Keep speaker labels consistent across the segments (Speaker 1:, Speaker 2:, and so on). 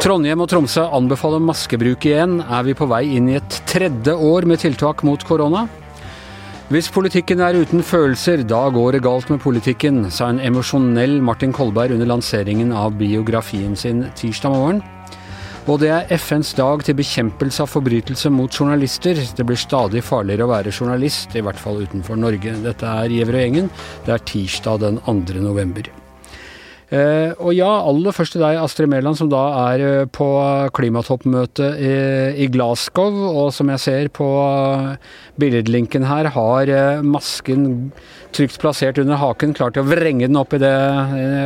Speaker 1: Trondheim og Tromsø anbefaler maskebruk igjen. Er vi på vei inn i et tredje år med tiltak mot korona? Hvis politikken er uten følelser, da går det galt med politikken, sa en emosjonell Martin Kolberg under lanseringen av biografien sin tirsdag morgen. Og det er FNs dag til bekjempelse av forbrytelser mot journalister. Det blir stadig farligere å være journalist, i hvert fall utenfor Norge. Dette er Giæver og gjengen. Det er tirsdag den 2. november. Eh, og ja, aller først til deg, Astrid Mæland, som da er eh, på klimatoppmøtet i, i, Glasgow, og som jeg ser på billedlinken her, har eh, masken trygt plassert under haken, klar til å vrenge den opp i det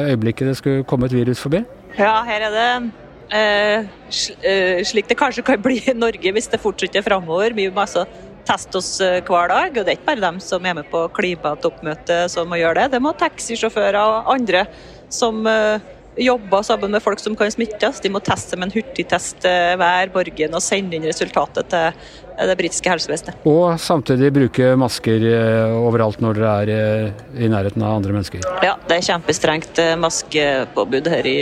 Speaker 1: øyeblikket det skulle komme et virus forbi?
Speaker 2: Ja, her er det eh, slik det kanskje kan bli i Norge hvis det fortsetter framover. Vi må altså teste oss hver dag. Og det er ikke bare dem som er med på klimatoppmøtet som må gjøre det. Det må taxisjåfører og andre som jobber sammen med folk som kan smittes. De må teste med en hurtigtest hver morgen og sende inn resultatet til det britiske helsevesenet.
Speaker 1: Og samtidig bruke masker overalt når dere er i nærheten av andre mennesker?
Speaker 2: Ja, det er kjempestrengt maskepåbud her i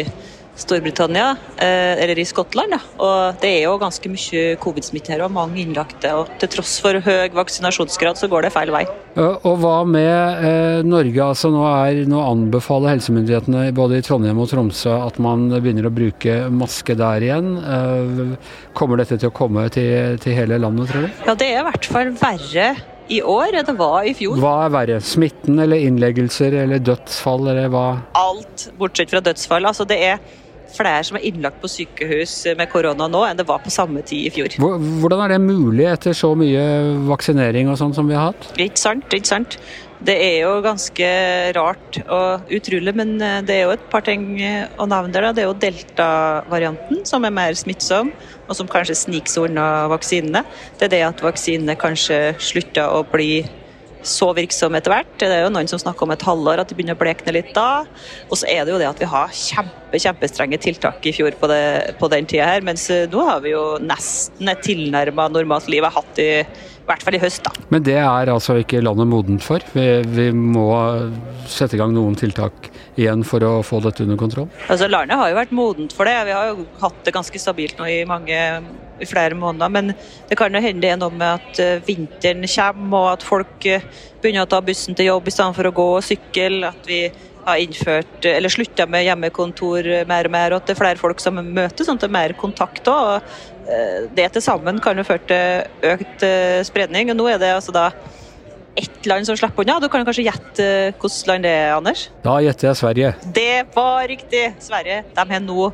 Speaker 2: Storbritannia, eh, eller i Skottland. Og det er jo ganske mye covid-smitte her og mange innlagte. Og til tross for høy vaksinasjonsgrad, så går det feil vei.
Speaker 1: Og hva med eh, Norge? Altså nå, er, nå, anbefaler helsemyndighetene både i Trondheim og Tromsø at man begynner å bruke maske der igjen. Eh, kommer dette til å komme til, til hele landet, tror du?
Speaker 2: Ja, det er i hvert fall verre i år enn det var i fjor.
Speaker 1: Hva er verre? Smitten eller innleggelser eller dødsfall eller hva?
Speaker 2: Alt bortsett fra dødsfall. Altså det er flere som er innlagt på sykehus med korona nå enn det var på samme tid i fjor.
Speaker 1: Hvordan er det mulig etter så mye vaksinering og sånn som vi har hatt?
Speaker 2: Ikke sant, ikke sant. Det er jo ganske rart og utrolig, men eh, det er jo et par ting å nevne der. Det er jo delta-varianten som er mer smittsom, og som kanskje sniker seg unna vaksinene. Det er det at vaksinene kanskje slutter å bli så virksom etter hvert. Det er jo noen som snakker om et halvår, at de begynner å blekne litt da. Og så er det jo det at vi har kjempe, kjempestrenge tiltak i fjor på, det, på den tida her, mens eh, nå har vi jo nesten et tilnærma normalt liv. Jeg har hatt i, i hvert fall i høst, da.
Speaker 1: Men det er altså ikke landet modent for? Vi, vi må sette i gang noen tiltak igjen for å få dette under kontroll?
Speaker 2: Altså Landet har jo vært modent for det. Vi har jo hatt det ganske stabilt nå i mange i flere måneder. Men det kan jo hende det er noe med at eh, vinteren kommer, og at folk eh, begynner å ta bussen til jobb i stedet for å gå og sykle. At vi har innført, eller slutta med hjemmekontor mer og mer, og at det er flere folk som møtes, sånn at det er mer kontakt òg. Eh, det til sammen kan jo føre til økt spredning. og Nå er det altså da ett land som slipper unna. Du kan kanskje gjette hvilket land det er, Anders?
Speaker 1: Da gjetter jeg Sverige.
Speaker 2: Det var riktig! Sverige. De har nå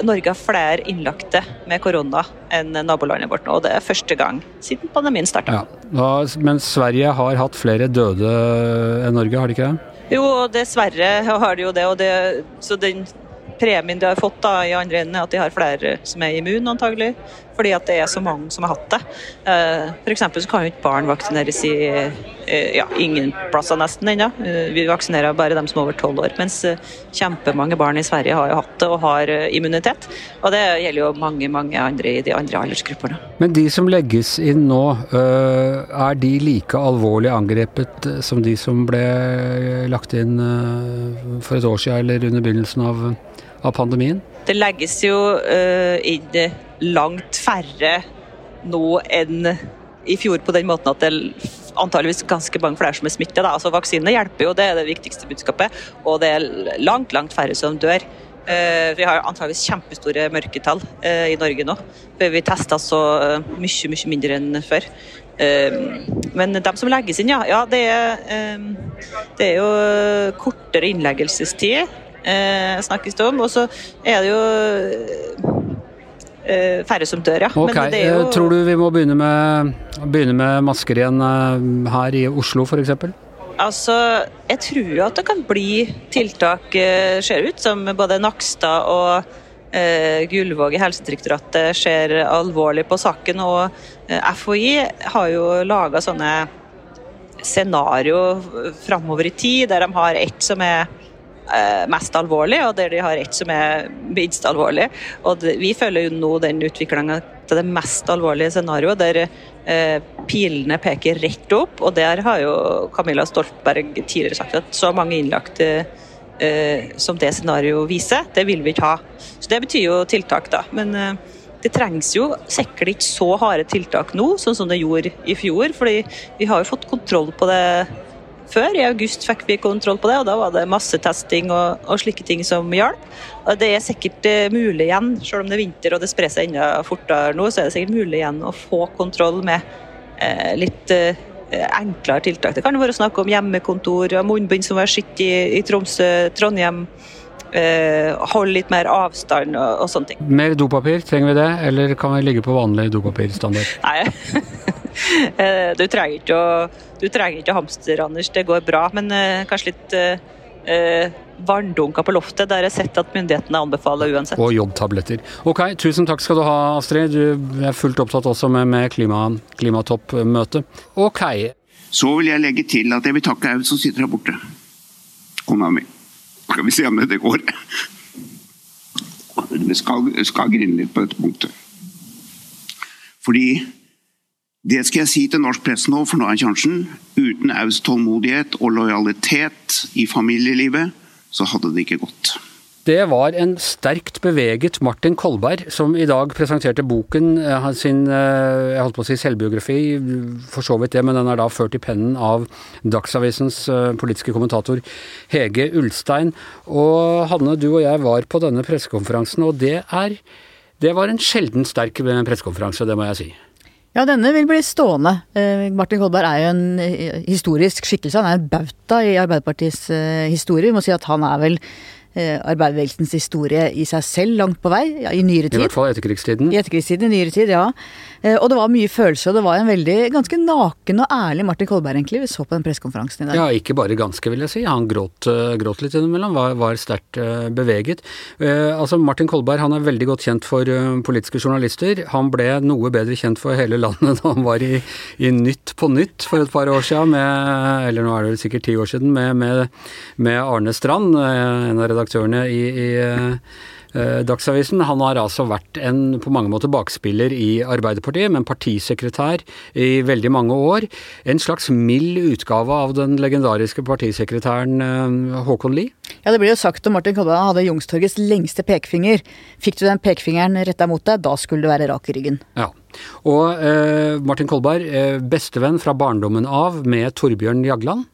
Speaker 2: Norge har flere innlagte med korona enn nabolandet vårt nå. og Det er første gang siden pandemien starta.
Speaker 1: Ja, men Sverige har hatt flere døde enn Norge, har de ikke det?
Speaker 2: Jo, dessverre har de jo det. og det, så den premien de har fått da, i andre enden, at de har flere som er immune, antagelig. Fordi at det er så mange som har hatt det. Eh, F.eks. så kan jo ikke barn vaksineres i eh, ja, ingen plasser nesten ennå. Eh, vi vaksinerer bare dem som er over tolv år. Mens kjempemange barn i Sverige har jo hatt det og har immunitet. Og det gjelder jo mange mange andre i de andre aldersgruppene.
Speaker 1: Men de som legges inn nå, er de like alvorlig angrepet som de som ble lagt inn for et år siden eller under begynnelsen av av pandemien?
Speaker 2: Det legges jo uh, inn langt færre nå enn i fjor, på den måten at det antageligvis ganske mange flere som er smittet. Altså, Vaksinene hjelper jo, det er det viktigste budskapet. Og det er langt, langt færre som dør. Uh, vi har antageligvis kjempestore mørketall uh, i Norge nå. For vi tester så mye, mye mindre enn før. Men de som legges inn, ja. ja det, er, det er jo kortere innleggelsestid eh, snakkes det om. Og så er det jo eh, færre som dør, ja.
Speaker 1: Ok, jo... Tror du vi må begynne med, begynne med masker igjen eh, her i Oslo f.eks.?
Speaker 2: Altså, jeg tror at det kan bli tiltak, eh, ser ut, som både Nakstad og eh, Gullvåg i Helsedirektoratet ser alvorlig på saken. Og eh, FHI har jo laga sånne scenario framover i tid, der de har ett som er Eh, mest alvorlig, og der de har ett som er minst alvorlig. Og Vi følger jo nå den utviklinga til det mest alvorlige scenarioet, der eh, pilene peker rett opp. Og der har jo Camilla Stoltberg tidligere sagt at så mange innlagte eh, som det scenarioet viser, det vil vi ikke ha. Så det betyr jo tiltak, da. Men eh, det trengs jo sikkert ikke så harde tiltak nå, sånn som det gjorde i fjor. fordi vi har jo fått kontroll på det før. I august fikk vi kontroll på det, og da var det massetesting og, og slike ting som hjalp. Det er sikkert uh, mulig igjen, selv om det er vinter og det sprer seg enda fortere nå, så er det sikkert mulig igjen å få kontroll med eh, litt eh, enklere tiltak. Det kan være snakk om hjemmekontor, og munnbind som var skitt i, i Tromsø, Trondheim. Uh, holde litt mer avstand og, og, sånne ting.
Speaker 1: Mer dopapir, trenger vi det, eller kan vi ligge på vanlig dopapirstandard?
Speaker 2: Nei, du trenger ikke å du trenger ikke hamster, Anders, det går bra. Men eh, kanskje litt eh, vanndunker på loftet. Der har jeg sett at myndighetene anbefaler uansett.
Speaker 1: Og jobbtabletter. Ok, tusen takk skal du ha, Astrid. Du er fullt opptatt også med, med klima, klimatoppmøtet. Ok.
Speaker 3: Så vil jeg legge til at jeg vil takke Aud som sitter her borte. Kona mi. Skal vi se om det går. Vi skal, skal grine litt på dette punktet. Fordi det skal jeg si til norsk presse nå, for nå er sjansen. Uten Aus tålmodighet og lojalitet i familielivet, så hadde det ikke gått.
Speaker 1: Det var en sterkt beveget Martin Kolberg som i dag presenterte boken, eh, sin eh, jeg holdt på å si selvbiografi, for så vidt det, men den er da ført i pennen av Dagsavisens eh, politiske kommentator Hege Ulstein. Og Hanne, du og jeg var på denne pressekonferansen, og det er Det var en sjelden sterk pressekonferanse, det må jeg si.
Speaker 4: Ja, denne vil bli stående. Martin Kolberg er jo en historisk skikkelse. Han er en bauta i Arbeiderpartiets historie. Vi må si at han er vel arbeiderbevegelsens historie i seg selv langt på vei, ja, i nyere tid.
Speaker 1: I hvert fall etterkrigstiden.
Speaker 4: I etterkrigstiden, i nyere tid, ja. Eh, og det var mye følelse, og det var en veldig ganske naken og ærlig Martin Kolberg, egentlig, vi så på den pressekonferansen i dag.
Speaker 1: Ja, ikke bare ganske, vil jeg si. Han gråt, eh, gråt litt innimellom, var, var sterkt beveget. Altså, Martin Kolberg han er veldig godt kjent for politiske journalister. Han ble noe bedre kjent for hele landet da han var i, i Nytt på Nytt for et par år siden, med, eller nå er det sikkert ti år siden, med, med, med Arne Strand, en av redaktørene i, i Eh, Dagsavisen. Han har altså vært en på mange måter bakspiller i Arbeiderpartiet, men partisekretær i veldig mange år. En slags mild utgave av den legendariske partisekretæren eh, Håkon Lie.
Speaker 4: Ja, det blir jo sagt om Martin Kolberg hadde Youngstorgets lengste pekefinger. Fikk du den pekefingeren retta mot deg, da skulle du være rak i ryggen.
Speaker 1: Ja. Og eh, Martin Kolberg, eh, bestevenn fra barndommen av med Torbjørn Jagland.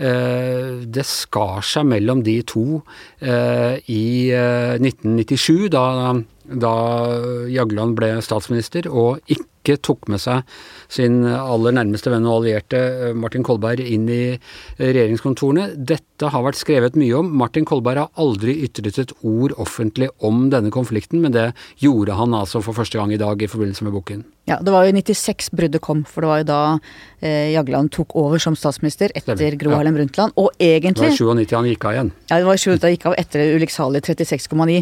Speaker 1: Eh, det skar seg mellom de to eh, i 1997, eh, da, da Jagland ble statsminister, og ikke tok med seg sin aller nærmeste venn og allierte Martin Kolberg inn i regjeringskontorene. Dette har vært skrevet mye om. Martin Kolberg har aldri ytret et ord offentlig om denne konflikten, men det gjorde han altså for første gang i dag i forbindelse med boken.
Speaker 4: Ja, det var jo 96 bruddet kom, for det var jo da eh, Jagland tok over som statsminister etter Stemmer. Gro Harlem Brundtland. Og egentlig
Speaker 1: Det var 97 han gikk av igjen.
Speaker 4: Ja, det var 97 han gikk av etter ulykksalige 36,9.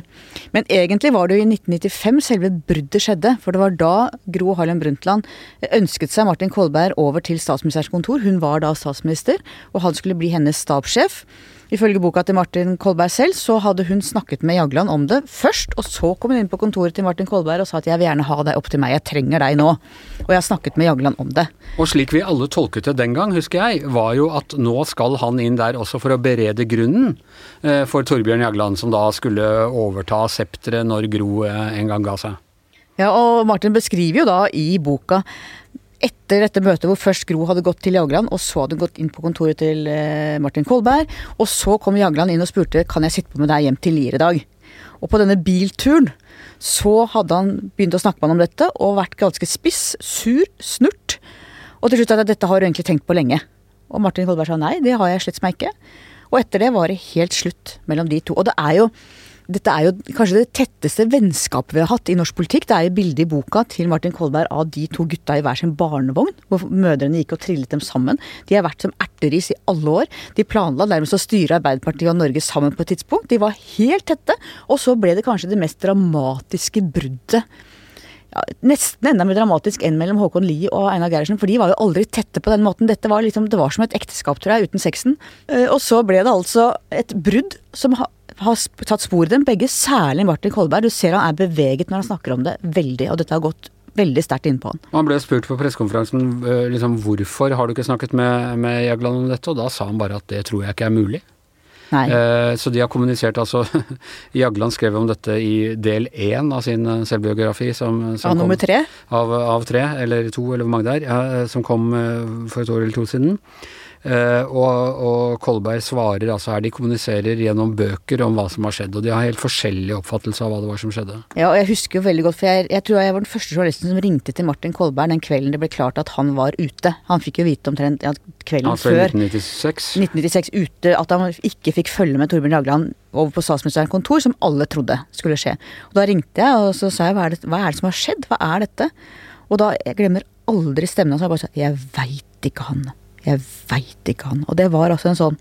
Speaker 4: Men egentlig var det jo i 1995 selve bruddet skjedde, for det var da Gro Harlem Brundtland ønsket seg Martin Kolberg over til statsministerens kontor. Hun var da statsminister, og han skulle bli hennes stabssjef. Ifølge boka til Martin Kolberg selv, så hadde hun snakket med Jagland om det først, og så kom hun inn på kontoret til Martin Kolberg og sa at jeg vil gjerne ha deg opp til meg, jeg trenger deg nå. Og jeg har snakket med Jagland om det.
Speaker 1: Og slik vi alle tolket det den gang, husker jeg, var jo at nå skal han inn der også for å berede grunnen eh, for Torbjørn Jagland, som da skulle overta septeret når Gro en gang ga seg.
Speaker 4: Ja, og Martin beskriver jo da i boka etter dette møtet hvor først Gro hadde gått til Jagland, og så hadde hun gått inn på kontoret til eh, Martin Kolberg, og så kom Jagland inn og spurte kan jeg sitte på med deg hjem til Lier i dag. Og på denne bilturen så hadde han begynt å snakke med han om dette, og vært ganske spiss, sur, snurt. Og til slutt at dette har du egentlig tenkt på lenge. Og Martin Kolberg sa nei, det har jeg slett meg ikke. Og etter det var det helt slutt mellom de to. Og det er jo dette er jo kanskje det tetteste vennskapet vi har hatt i norsk politikk. Det er jo bildet i boka til Martin Kolberg av de to gutta i hver sin barnevogn, hvor mødrene gikk og trillet dem sammen. De har vært som erteris i alle år. De planla nærmest å styre Arbeiderpartiet og Norge sammen på et tidspunkt. De var helt tette. Og så ble det kanskje det mest dramatiske bruddet ja, nesten enda mer dramatisk enn mellom Håkon Lie og Einar Gerhardsen, for de var jo aldri tette på den måten. Dette var liksom, Det var som et ekteskap, tror jeg, uten sexen. Eh, og så ble det altså et brudd som har tatt spor i dem begge, særlig Martin Kolberg. Du ser han er beveget når han snakker om det, veldig. Og dette har gått veldig sterkt innpå han.
Speaker 1: Han ble spurt på pressekonferansen liksom, hvorfor har du ikke snakket med, med Jagland om dette, og da sa han bare at det tror jeg ikke er mulig. Nei. så de har kommunisert altså Jagland skrev om dette i del én av sin eh, selvbiografi. Som,
Speaker 4: som av nummer tre?
Speaker 1: Av, av, tre, eller to, eller hvor mange det er. Ja, som kom eh, for et år eller to siden. Uh, og, og, Kolberg svarer altså her, de kommuniserer gjennom bøker om hva som har skjedd, og de har helt forskjellig oppfattelse av hva det var som skjedde.
Speaker 4: Ja, og jeg husker jo veldig godt, for jeg, jeg tror jeg var den første journalisten som ringte til Martin Kolberg den kvelden det ble klart at han var ute. Han fikk jo vite omtrent ja, kvelden
Speaker 1: altså,
Speaker 4: før.
Speaker 1: 1996?
Speaker 4: 1996 ute, at han ikke fikk følge med Torbjørn Jagland over på statsministerens kontor, som alle trodde skulle skje. Og Da ringte jeg og så sa jeg hva er det, hva er det som har skjedd, hva er dette? Og da, jeg glemmer aldri stemmen hans, jeg bare sa jeg veit ikke, han. Jeg veit ikke han. Og det var altså en sånn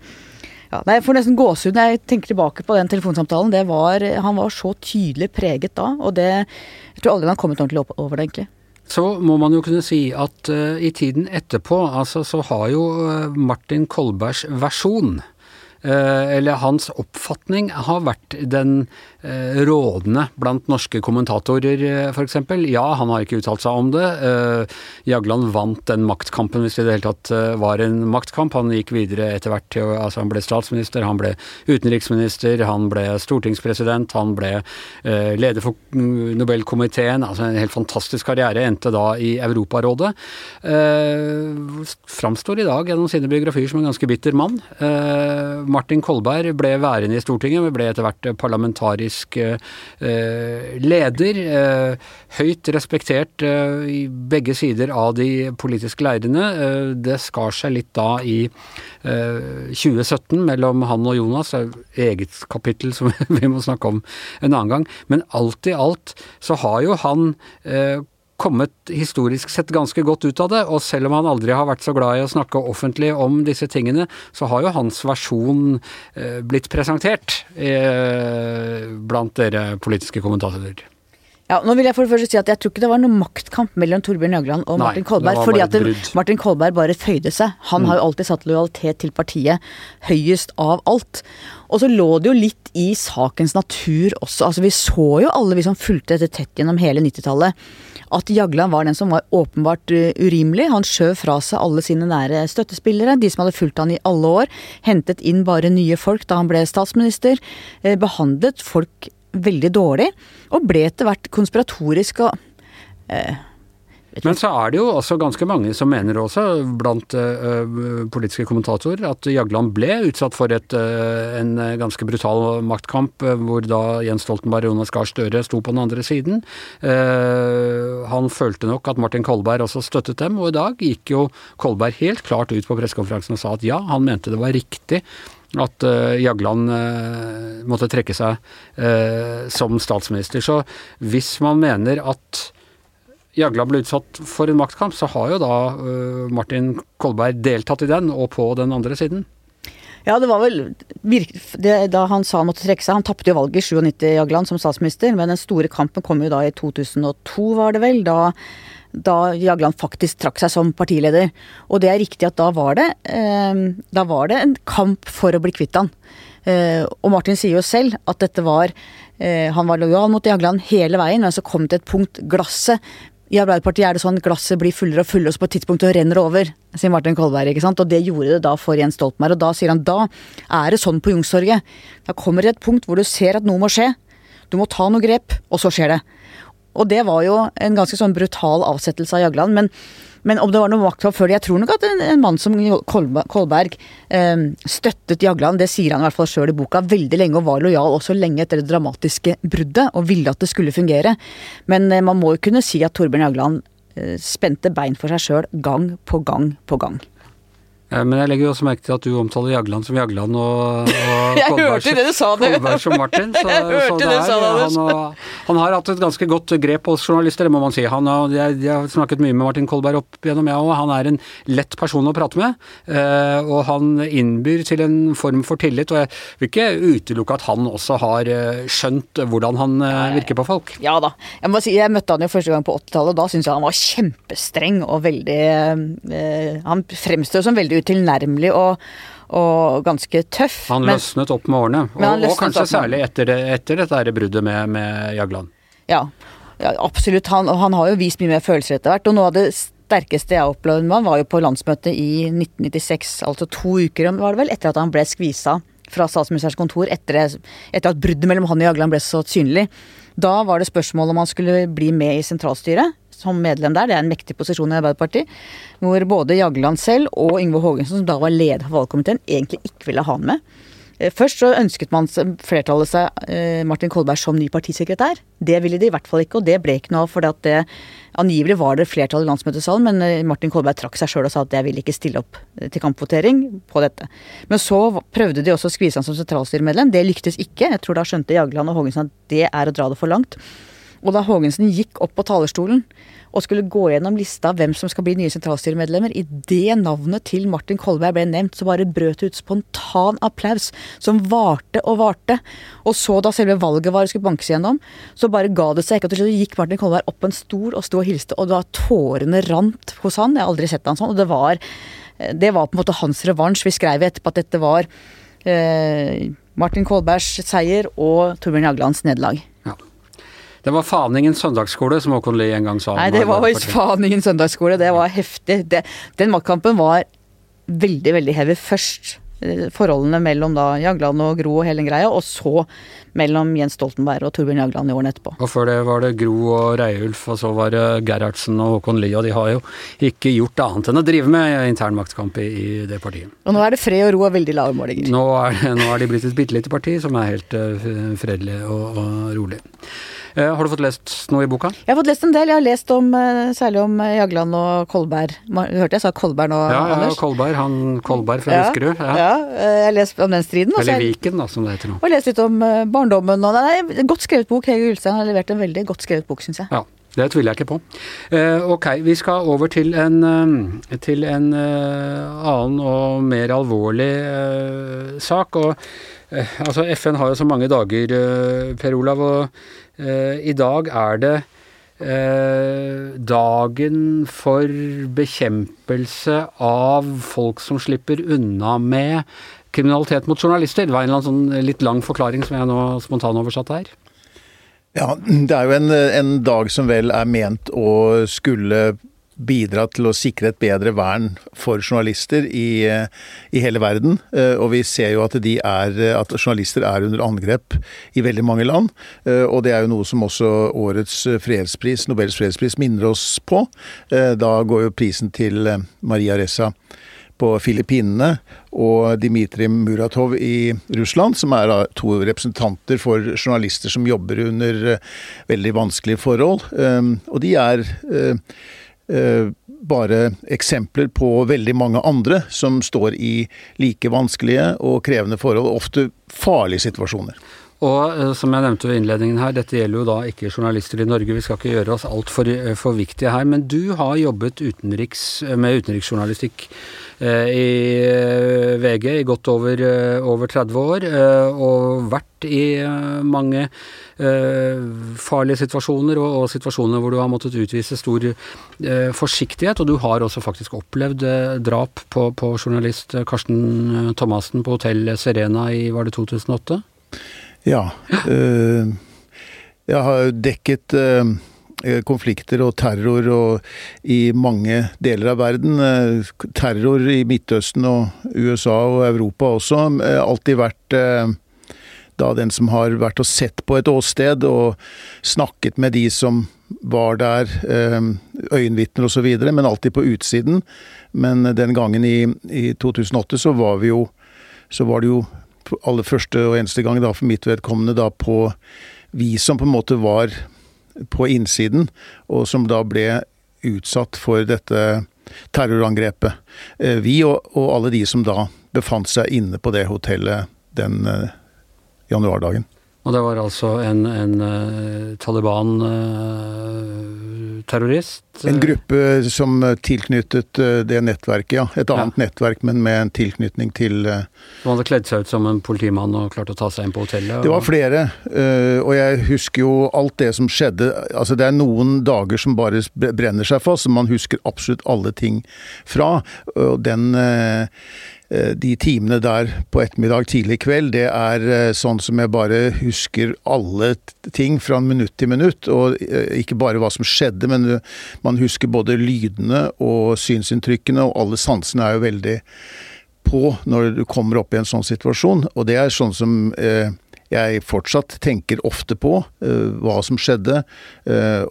Speaker 4: ja, Jeg får nesten gåsehud når jeg tenker tilbake på den telefonsamtalen. Var, han var så tydelig preget da, og det Jeg tror aldri han har kommet ordentlig opp over det, egentlig.
Speaker 1: Så må man jo kunne si at uh, i tiden etterpå, altså så har jo uh, Martin Kolbergs versjon eller hans oppfatning har vært den Eh, rådende blant norske kommentatorer, eh, f.eks. Ja, han har ikke uttalt seg om det. Eh, Jagland vant den maktkampen, hvis det i det hele tatt var en maktkamp. Han gikk videre etter hvert til altså Han ble statsminister, han ble utenriksminister, han ble stortingspresident, han ble leder for Nobelkomiteen. Altså en helt fantastisk karriere. Endte da i Europarådet. Framstår i dag gjennom sine biografier som en ganske bitter mann. Martin Kolberg ble værende i Stortinget, men ble etter hvert parlamentarisk eh, leder. Eh, høyt respektert eh, i begge sider av de politiske leirene. Det skar seg litt da i 2017 mellom han og Jonas. Eget kapittel som vi må snakke om en annen gang. Men alt i alt så har jo han kommet historisk sett ganske godt ut av det, og selv om han aldri har vært så glad i å snakke offentlig om disse tingene, så har jo hans versjon eh, blitt presentert eh, blant dere politiske kommentatorer.
Speaker 4: Ja, nå vil jeg for det første si at jeg tror ikke det var noen maktkamp mellom Torbjørn Jagland og Martin Kolberg. fordi at Martin Kolberg bare føyde seg. Han mm. har jo alltid satt lojalitet til partiet høyest av alt. Og så lå det jo litt i sakens natur også. Altså Vi så jo alle vi som fulgte dette tett gjennom hele 90-tallet at Jagland var den som var åpenbart uh, urimelig. Han skjøv fra seg alle sine nære støttespillere, de som hadde fulgt han i alle år. Hentet inn bare nye folk da han ble statsminister. Uh, behandlet folk veldig dårlig, og ble etter hvert konspiratorisk og eh,
Speaker 1: men så er det jo også ganske mange som mener også, blant uh, politiske kommentatorer, at Jagland ble utsatt for et, uh, en ganske brutal maktkamp, uh, hvor da Jens Stoltenberg og Jonas Gahr Støre sto på den andre siden. han følte nok at Martin Kolberg også støttet dem, og i dag gikk jo Kolberg helt klart ut på pressekonferansen og sa at ja, han mente det var riktig at uh, Jagland uh, måtte trekke seg uh, som statsminister. Så hvis man mener at Jagland ble utsatt for en maktkamp, så har jo da Martin Kolberg deltatt i den, og på den andre siden.
Speaker 4: Ja, det var vel det, Da han sa han måtte trekke seg Han tapte jo valget i 97, Jagland, som statsminister, men den store kampen kom jo da i 2002, var det vel. Da, da Jagland faktisk trakk seg som partileder. Og det er riktig at da var det, eh, da var det en kamp for å bli kvitt han. Eh, og Martin sier jo selv at dette var eh, Han var lojal mot Jagland hele veien, men så kom det et punkt Glasset i Arbeiderpartiet er det sånn glasset blir fullere og fullere, og så på et tidspunkt det renner over, sier Martin Kolberg. ikke sant? Og det gjorde det da for Jens Stoltenberg. Og da sier han da er det sånn på Youngstorget. Da kommer det et punkt hvor du ser at noe må skje. Du må ta noe grep, og så skjer det. Og det var jo en ganske sånn brutal avsettelse av Jagland. men men om det var noe maktkamp før det Jeg tror nok at en, en mann som Kolberg eh, støttet Jagland, det sier han i hvert fall sjøl i boka, veldig lenge og var lojal også lenge etter det dramatiske bruddet, og ville at det skulle fungere. Men eh, man må jo kunne si at Torbjørn Jagland eh, spente bein for seg sjøl gang på gang på gang.
Speaker 1: Eh, men jeg legger jo også merke til at du omtaler Jagland som Jagland og, og
Speaker 4: Kolberg,
Speaker 1: som Martin. Så, så det er, han, han, har hatt et ganske godt grep hos journalister, det må man si. Han har, jeg, jeg, har snakket mye med Martin Kolberg opp gjennom, jeg òg. Han er en lett person å prate med. Eh, og han innbyr til en form for tillit. Og jeg vil ikke utelukke at han også har eh, skjønt hvordan han virker på folk.
Speaker 4: Ja da. Jeg må si, jeg møtte han jo første gang på 80-tallet, og da syns jeg han var kjempestreng og veldig eh, Han fremstår som veldig utilnærmelig og, og ganske tøff.
Speaker 1: Han men, løsnet opp med årene, og, og kanskje særlig etter, det, etter dette bruddet med, med Jagland.
Speaker 4: Ja, Ja, absolutt. Han, han har jo vist mye mer følelser etter hvert. Og noe av det sterkeste jeg opplevde med han, var jo på landsmøtet i 1996. Altså to uker var det vel, etter at han ble skvisa fra statsministerens kontor etter, etter at bruddet mellom han og Jagland ble så synlig. Da var det spørsmål om han skulle bli med i sentralstyret som medlem der. Det er en mektig posisjon i Arbeiderpartiet. Hvor både Jagland selv og Yngve Haagensen, som da var leder for valgkomiteen, egentlig ikke ville ha han med. Eh, først så ønsket man flertallet seg eh, Martin Kolberg som ny partisekretær. Det ville de i hvert fall ikke, og det ble ikke noe av. For det angivelig var det flertall i landsmøtesalen, men eh, Martin Kolberg trakk seg sjøl og sa at jeg ville ikke stille opp til kampvotering på dette. Men så prøvde de også å skvise han som sentralstyremedlem. Det lyktes ikke. Jeg tror da skjønte Jagland og Haagensen at det er å dra det for langt. Og da Haagensen gikk opp på talerstolen og skulle gå gjennom lista hvem som skal bli nye sentralstyremedlemmer, idet navnet til Martin Kolberg ble nevnt, så bare brøt det ut spontan applaus som varte og varte. Og så, da selve valget var skulle bankes gjennom, så bare ga det seg ikke. Og til slutt gikk Martin Kolberg opp på en stol og sto og hilste, og da tårene rant hos han. Jeg har aldri sett han sånn. Og det var, det var på en måte hans revansj. Vi skrev etterpå at dette var eh, Martin Kolbergs seier og Torbjørn Jaglands nederlag.
Speaker 1: Det var Faningen søndagsskole, som Håkon Lie en gang sa.
Speaker 4: Nei, det var Faningen søndagsskole. Det var heftig. Det, den maktkampen var veldig, veldig heavy. Først eh, forholdene mellom da Jagland og Gro og hele den greia, og så mellom Jens Stoltenberg og Torbjørn Jagland i årene etterpå.
Speaker 1: Og før det var det Gro og Reiulf, og så var det Gerhardsen og Håkon Lie, og de har jo ikke gjort annet enn å drive med intern maktkamp i, i, det partiet.
Speaker 4: Og nå er det fred og ro og veldig lave målinger.
Speaker 1: Nå er, nå er de blitt et bitte lite parti som er helt uh, fredelig og, og rolig. Eh, har du fått lest noe i boka?
Speaker 4: Jeg har fått lest en del. Jeg har lest om, eh, særlig om eh, Jagland og Kolberg. Du hørte jeg sa Kolberg nå,
Speaker 1: ja,
Speaker 4: Anders?
Speaker 1: Ja, Kolberg. Han Kolberg fra Huskerud.
Speaker 4: Ja. ja. jeg har lest om den striden.
Speaker 1: Eller Viken, da, som det heter nå.
Speaker 4: Og lest litt om barndommen. Og, er Godt skrevet bok. Hege Ulstein har levert en veldig godt skrevet bok, syns jeg.
Speaker 1: Ja. Det tviler jeg ikke på. Eh, ok, vi skal over til en, til en uh, annen og mer alvorlig sak. og altså FN har jo så mange dager, Per Olav. og Eh, I dag er det eh, dagen for bekjempelse av folk som slipper unna med kriminalitet mot journalister. Det var en sånn litt lang forklaring som jeg nå spontanoversatte her.
Speaker 5: Ja, det er jo en, en, dag som vel er ment å skulle bidra til å sikre et bedre vern for journalister i, i, hele verden. Eh, og vi ser jo at, er, at, journalister er under angrep i veldig mange land. Eh, og det er jo noe som også årets fredspris, Nobels fredspris minner oss på. Eh, da går jo prisen til Maria Ressa på Filippinene og Dmitrij Muratov i Russland, som er to representanter for journalister som jobber under veldig vanskelige forhold. Og de er Eh, bare eksempler på veldig mange andre som står i like vanskelige og krevende forhold, ofte farlige situasjoner.
Speaker 1: Og eh, som jeg nevnte ved innledningen her, dette gjelder jo da ikke journalister i Norge, vi skal ikke gjøre oss altfor eh, for viktige her. Men du har jobbet utenriks, med utenriksjournalistikk eh, i VG i godt over, over 30 år, og vært i mange farlige situasjoner, og, og, situasjoner hvor du har måttet utvise stor forsiktighet. Og du har også faktisk opplevd drap på, på journalist Karsten Thomassen på hotell Serena i, var det 2008?
Speaker 5: Ja. Øh, jeg har dekket øh, konflikter og terror og i mange deler av verden. Uh, terror i Midtøsten og USA og Europa også. alltid vært da den som har vært og sett på et åsted og snakket med de som var der, øyenvitner osv., men alltid på utsiden. Men den gangen i, i 2008 så var vi jo så var det jo aller første og eneste gang da, for mitt vedkommende da på vi som på en måte var på innsiden, og som da ble utsatt for dette terrorangrepet. Eh, vi og, og alle de som da befant seg inne på det hotellet den uh, januardagen.
Speaker 1: Og det var altså en, en uh, Taliban-terrorist?
Speaker 5: Uh, en gruppe som tilknyttet uh, det nettverket, ja. Et annet ja. nettverk, men med en tilknytning til
Speaker 1: Som hadde kledd seg ut som en politimann og klarte å ta seg inn på hotellet? Og...
Speaker 5: Det var flere, og jeg husker jo alt det som skjedde. Altså det er noen dager som bare brenner seg fast, som man husker absolutt alle ting fra. Og den Eh, de timene der på ettermiddag, tidlig kveld, det er eh, sånn som jeg bare husker alle ting fra minutt til minutt. Og eh, ikke bare hva som skjedde, men man husker både lydene og synsinntrykkene, og alle sansene er jo veldig på når du kommer opp i en sånn situasjon. Og det er sånn som jeg fortsatt tenker ofte på, hva som skjedde.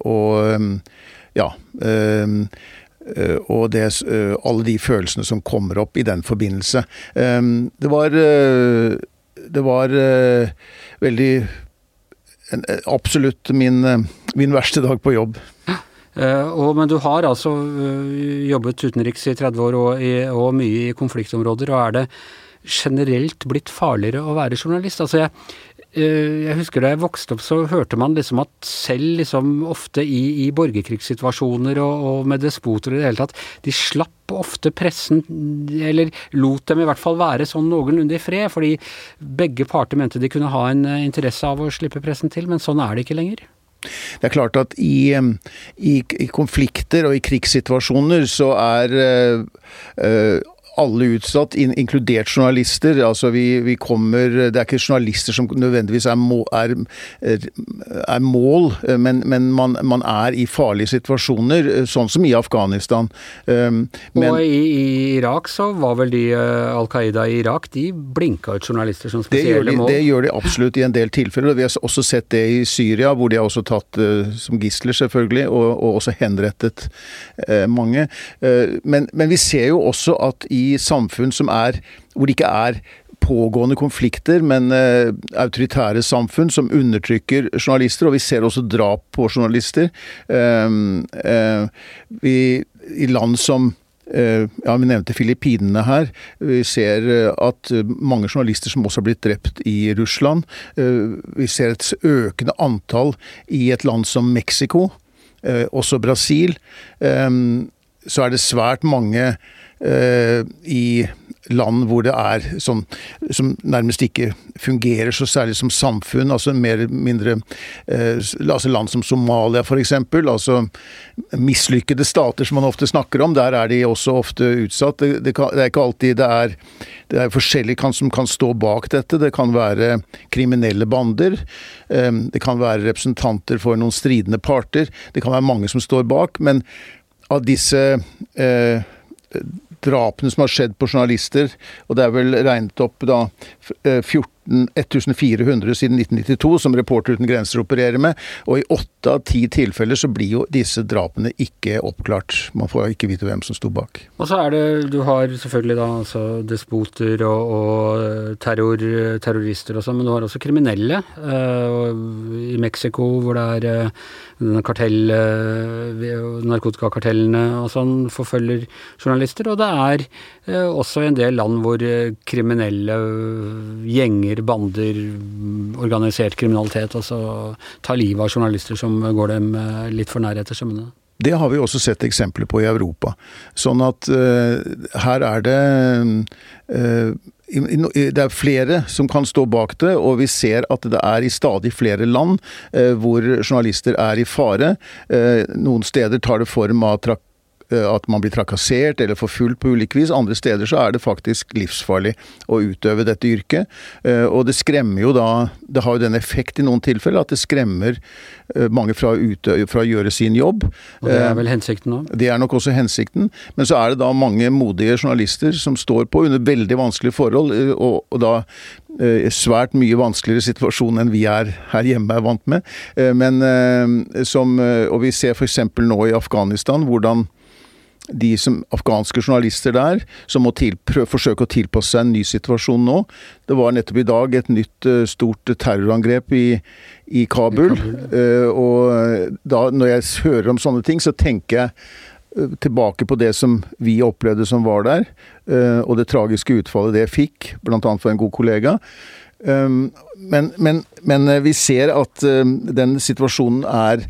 Speaker 5: og ja. Eh, og det, eh, alle de følelsene som kommer opp i den forbindelse. Ehm, det var, eh, det var veldig Absolutt min, min verste dag på jobb.
Speaker 1: Og, men du har altså jobbet utenriks i 30 år og, og mye i konfliktområder. og Er det generelt blitt farligere å være journalist? Altså jeg, jeg husker da jeg vokste opp, så hørte man liksom at selv liksom ofte i, i borgerkrigssituasjoner og, og, med despoter i det hele tatt, de slapp ofte pressen, eller lot dem i hvert fall være sånn noenlunde i fred, fordi begge parter mente de kunne ha en eh, interesse av å slippe pressen til, men sånn er det ikke lenger.
Speaker 5: Det er klart at i, i, i konflikter og i krigssituasjoner så er øh, alle utsatt, inkludert journalister. Altså vi, vi, kommer Det er ikke journalister som nødvendigvis er, må, er, er mål, men, men man, man, er i farlige situasjoner, sånn som i Afghanistan.
Speaker 1: Um, men, og i, i, Irak så var vel de uh, Al Qaida i Irak, de blinka ut journalister som spesielle
Speaker 5: det
Speaker 1: mål?
Speaker 5: Det gjør de absolutt i en del tilfeller. Vi har også sett det i Syria, hvor de har også tatt uh, som gisler, selvfølgelig, og, og også henrettet uh, mange. Men, men vi ser jo også at i samfunn som er hvor det ikke er pågående konflikter, men uh, autoritære samfunn som undertrykker journalister. Og vi ser også drap på journalister. Uh, uh, vi, I land som ja, Vi nevnte Filippinene her. Vi ser at mange journalister som også har blitt drept i Russland. Vi ser et økende antall i et land som Mexico, også Brasil. Så er det svært mange Eh, i land hvor det er sånn som nærmest ikke fungerer så særlig som samfunn, altså mer eller mindre eh, altså Land som Somalia f.eks., altså mislykkede stater som man ofte snakker om, der er de også ofte utsatt. Det, det, kan, det er ikke alltid det er, det er forskjellige kan, som kan stå bak dette. Det kan være kriminelle bander, eh, det kan være representanter for noen stridende parter, det kan være mange som står bak, men av disse eh, drapene som har skjedd på journalister, og det er vel regnet opp da 14 1400 siden 1992 som Reporter uten grenser opererer med, og i åtte av ti tilfeller så blir jo disse drapene ikke oppklart. Man får ikke vite hvem som sto bak.
Speaker 1: Og så er det, du har selvfølgelig da altså despoter og, og terror, terrorister og sånn, men du har også kriminelle. Uh, I Mexico hvor det er uh, kartell, uh, narkotikakartellene og sånn forfølger journalister, og det er også en del land hvor kriminelle gjenger bander, organisert kriminalitet. Altså tar livet av journalister som går dem eh, litt for nær etter sømmene.
Speaker 5: Det har vi også sett eksempler på i Europa. Sånn at uh, her er det uh, det er flere som kan stå bak det, og vi ser at det er i stadig flere land eh, hvor journalister er i fare. Eh, noen steder tar det form av trak Eh, at man blir trakassert eller forfulgt på ulik vis. Andre steder så er det faktisk livsfarlig å utøve dette yrket. Eh, og det skremmer jo da Det har jo den effekt i noen tilfeller at det skremmer eh, mange fra, utøve, fra å gjøre sin jobb.
Speaker 1: Og det er vel hensikten òg?
Speaker 5: Det er nok også hensikten. Men så er det da mange modige journalister som står på under veldig vanskelige forhold, og, og da svært mye vanskeligere situasjon enn vi er her hjemme er vant med. Men som Og vi ser f.eks. nå i Afghanistan hvordan de som afghanske journalister der, som må forsøke å tilpasse seg en ny situasjon nå. Det var nettopp i dag et nytt uh, stort terrorangrep i, i Kabul. I Kabul. Uh, og da, når jeg hører om sånne ting, så tenker jeg uh, tilbake på det som vi opplevde som var der, og det tragiske utfallet det fikk, bl.a. for en god kollega. Um, men, men, men, vi ser at den situasjonen er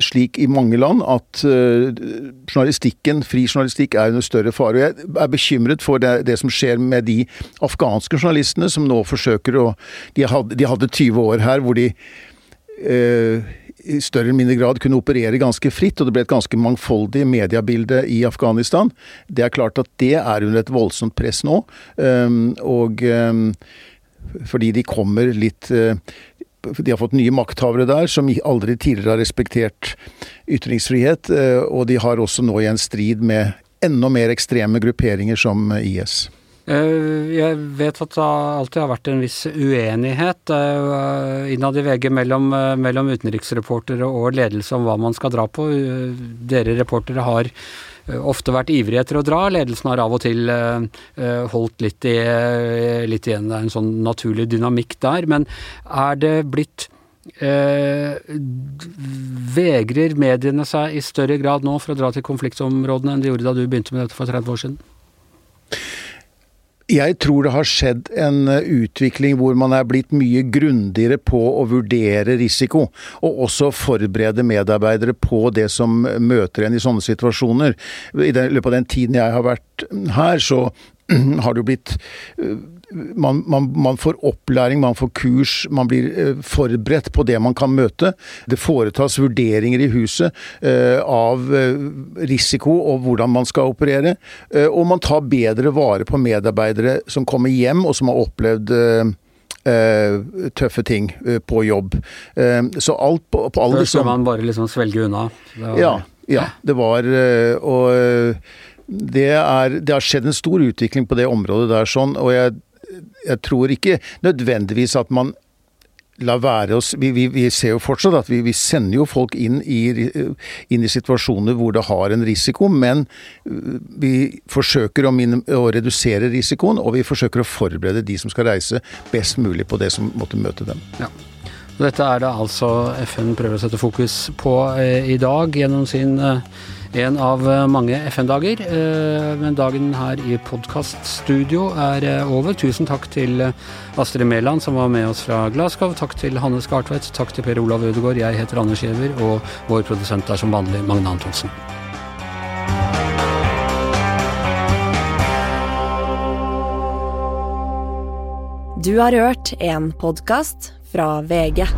Speaker 5: slik i mange land at uh, journalistikken, fri journalistikk er under større fare. Jeg er bekymret for det, det, som skjer med de afghanske journalistene som nå forsøker å De hadde, de hadde 20 år her hvor de uh, i større eller mindre grad kunne operere ganske fritt, og det ble et ganske mangfoldig mediebilde i Afghanistan. Det er klart at det er under et voldsomt press nå. Um, og um, fordi de kommer litt de har fått nye makthavere der som aldri tidligere har respektert ytringsfrihet, uh, og de har også nå i en strid med enda mer ekstreme grupperinger som IS.
Speaker 1: Eh, jeg vet at det alltid har vært en viss uenighet eh, innad i VG mellom, eh, mellom utenriksreportere og ledelse om hva man skal dra på. Dere reportere har ofte vært ivrige etter å dra. Ledelsen har av og til holdt litt, i, litt igjen. Det er en sånn naturlig dynamikk der. Men er det blitt Eh, vegrer mediene seg i større grad nå for å dra til konfliktområdene enn de gjorde da du begynte med dette for 30 år siden?
Speaker 5: Jeg tror det har skjedd en eh, utvikling hvor man er blitt mye grundigere på å vurdere risiko, og også forberede medarbeidere på det som møter en i sånne situasjoner. I løpet av den tiden jeg har vært her, så har det jo blitt eh, man, man, man, får opplæring, man får kurs, man blir eh, forberedt på det man kan møte. Det foretas vurderinger i huset eh, av eh, risiko og hvordan man skal operere. Og man tar bedre vare på medarbeidere som kommer hjem og som har opplevd tøffe ting på jobb. så alt på, på alle
Speaker 1: Først skal man bare liksom svelge unna?
Speaker 5: Var... Ja, ja. Det var Og det, er, det har skjedd en stor utvikling på det området der, sånn, og jeg jeg tror ikke nødvendigvis at man la være oss vi, vi, vi, ser jo fortsatt at vi, vi sender jo folk inn i, inn i, situasjoner hvor det har en risiko, men øh, vi forsøker å, å, redusere risikoen, og vi forsøker å forberede de som skal reise, best mulig på det som måtte møte dem.
Speaker 1: Ja. Dette er det altså FN prøver å sette fokus på eh, i dag gjennom sin eh, en av eh, mange FN-dager. Eh, men dagen her i podkaststudio er eh, over. Tusen takk til Astrid Mæland som var med oss fra Glasgow. Takk til Hanne Skartveit. Takk til Per Olav Ødegaard. Jeg heter Anders Giæver, og vår produsent er som vanlig Magne Antonsen.
Speaker 6: Du har hørt en podkast fra VG.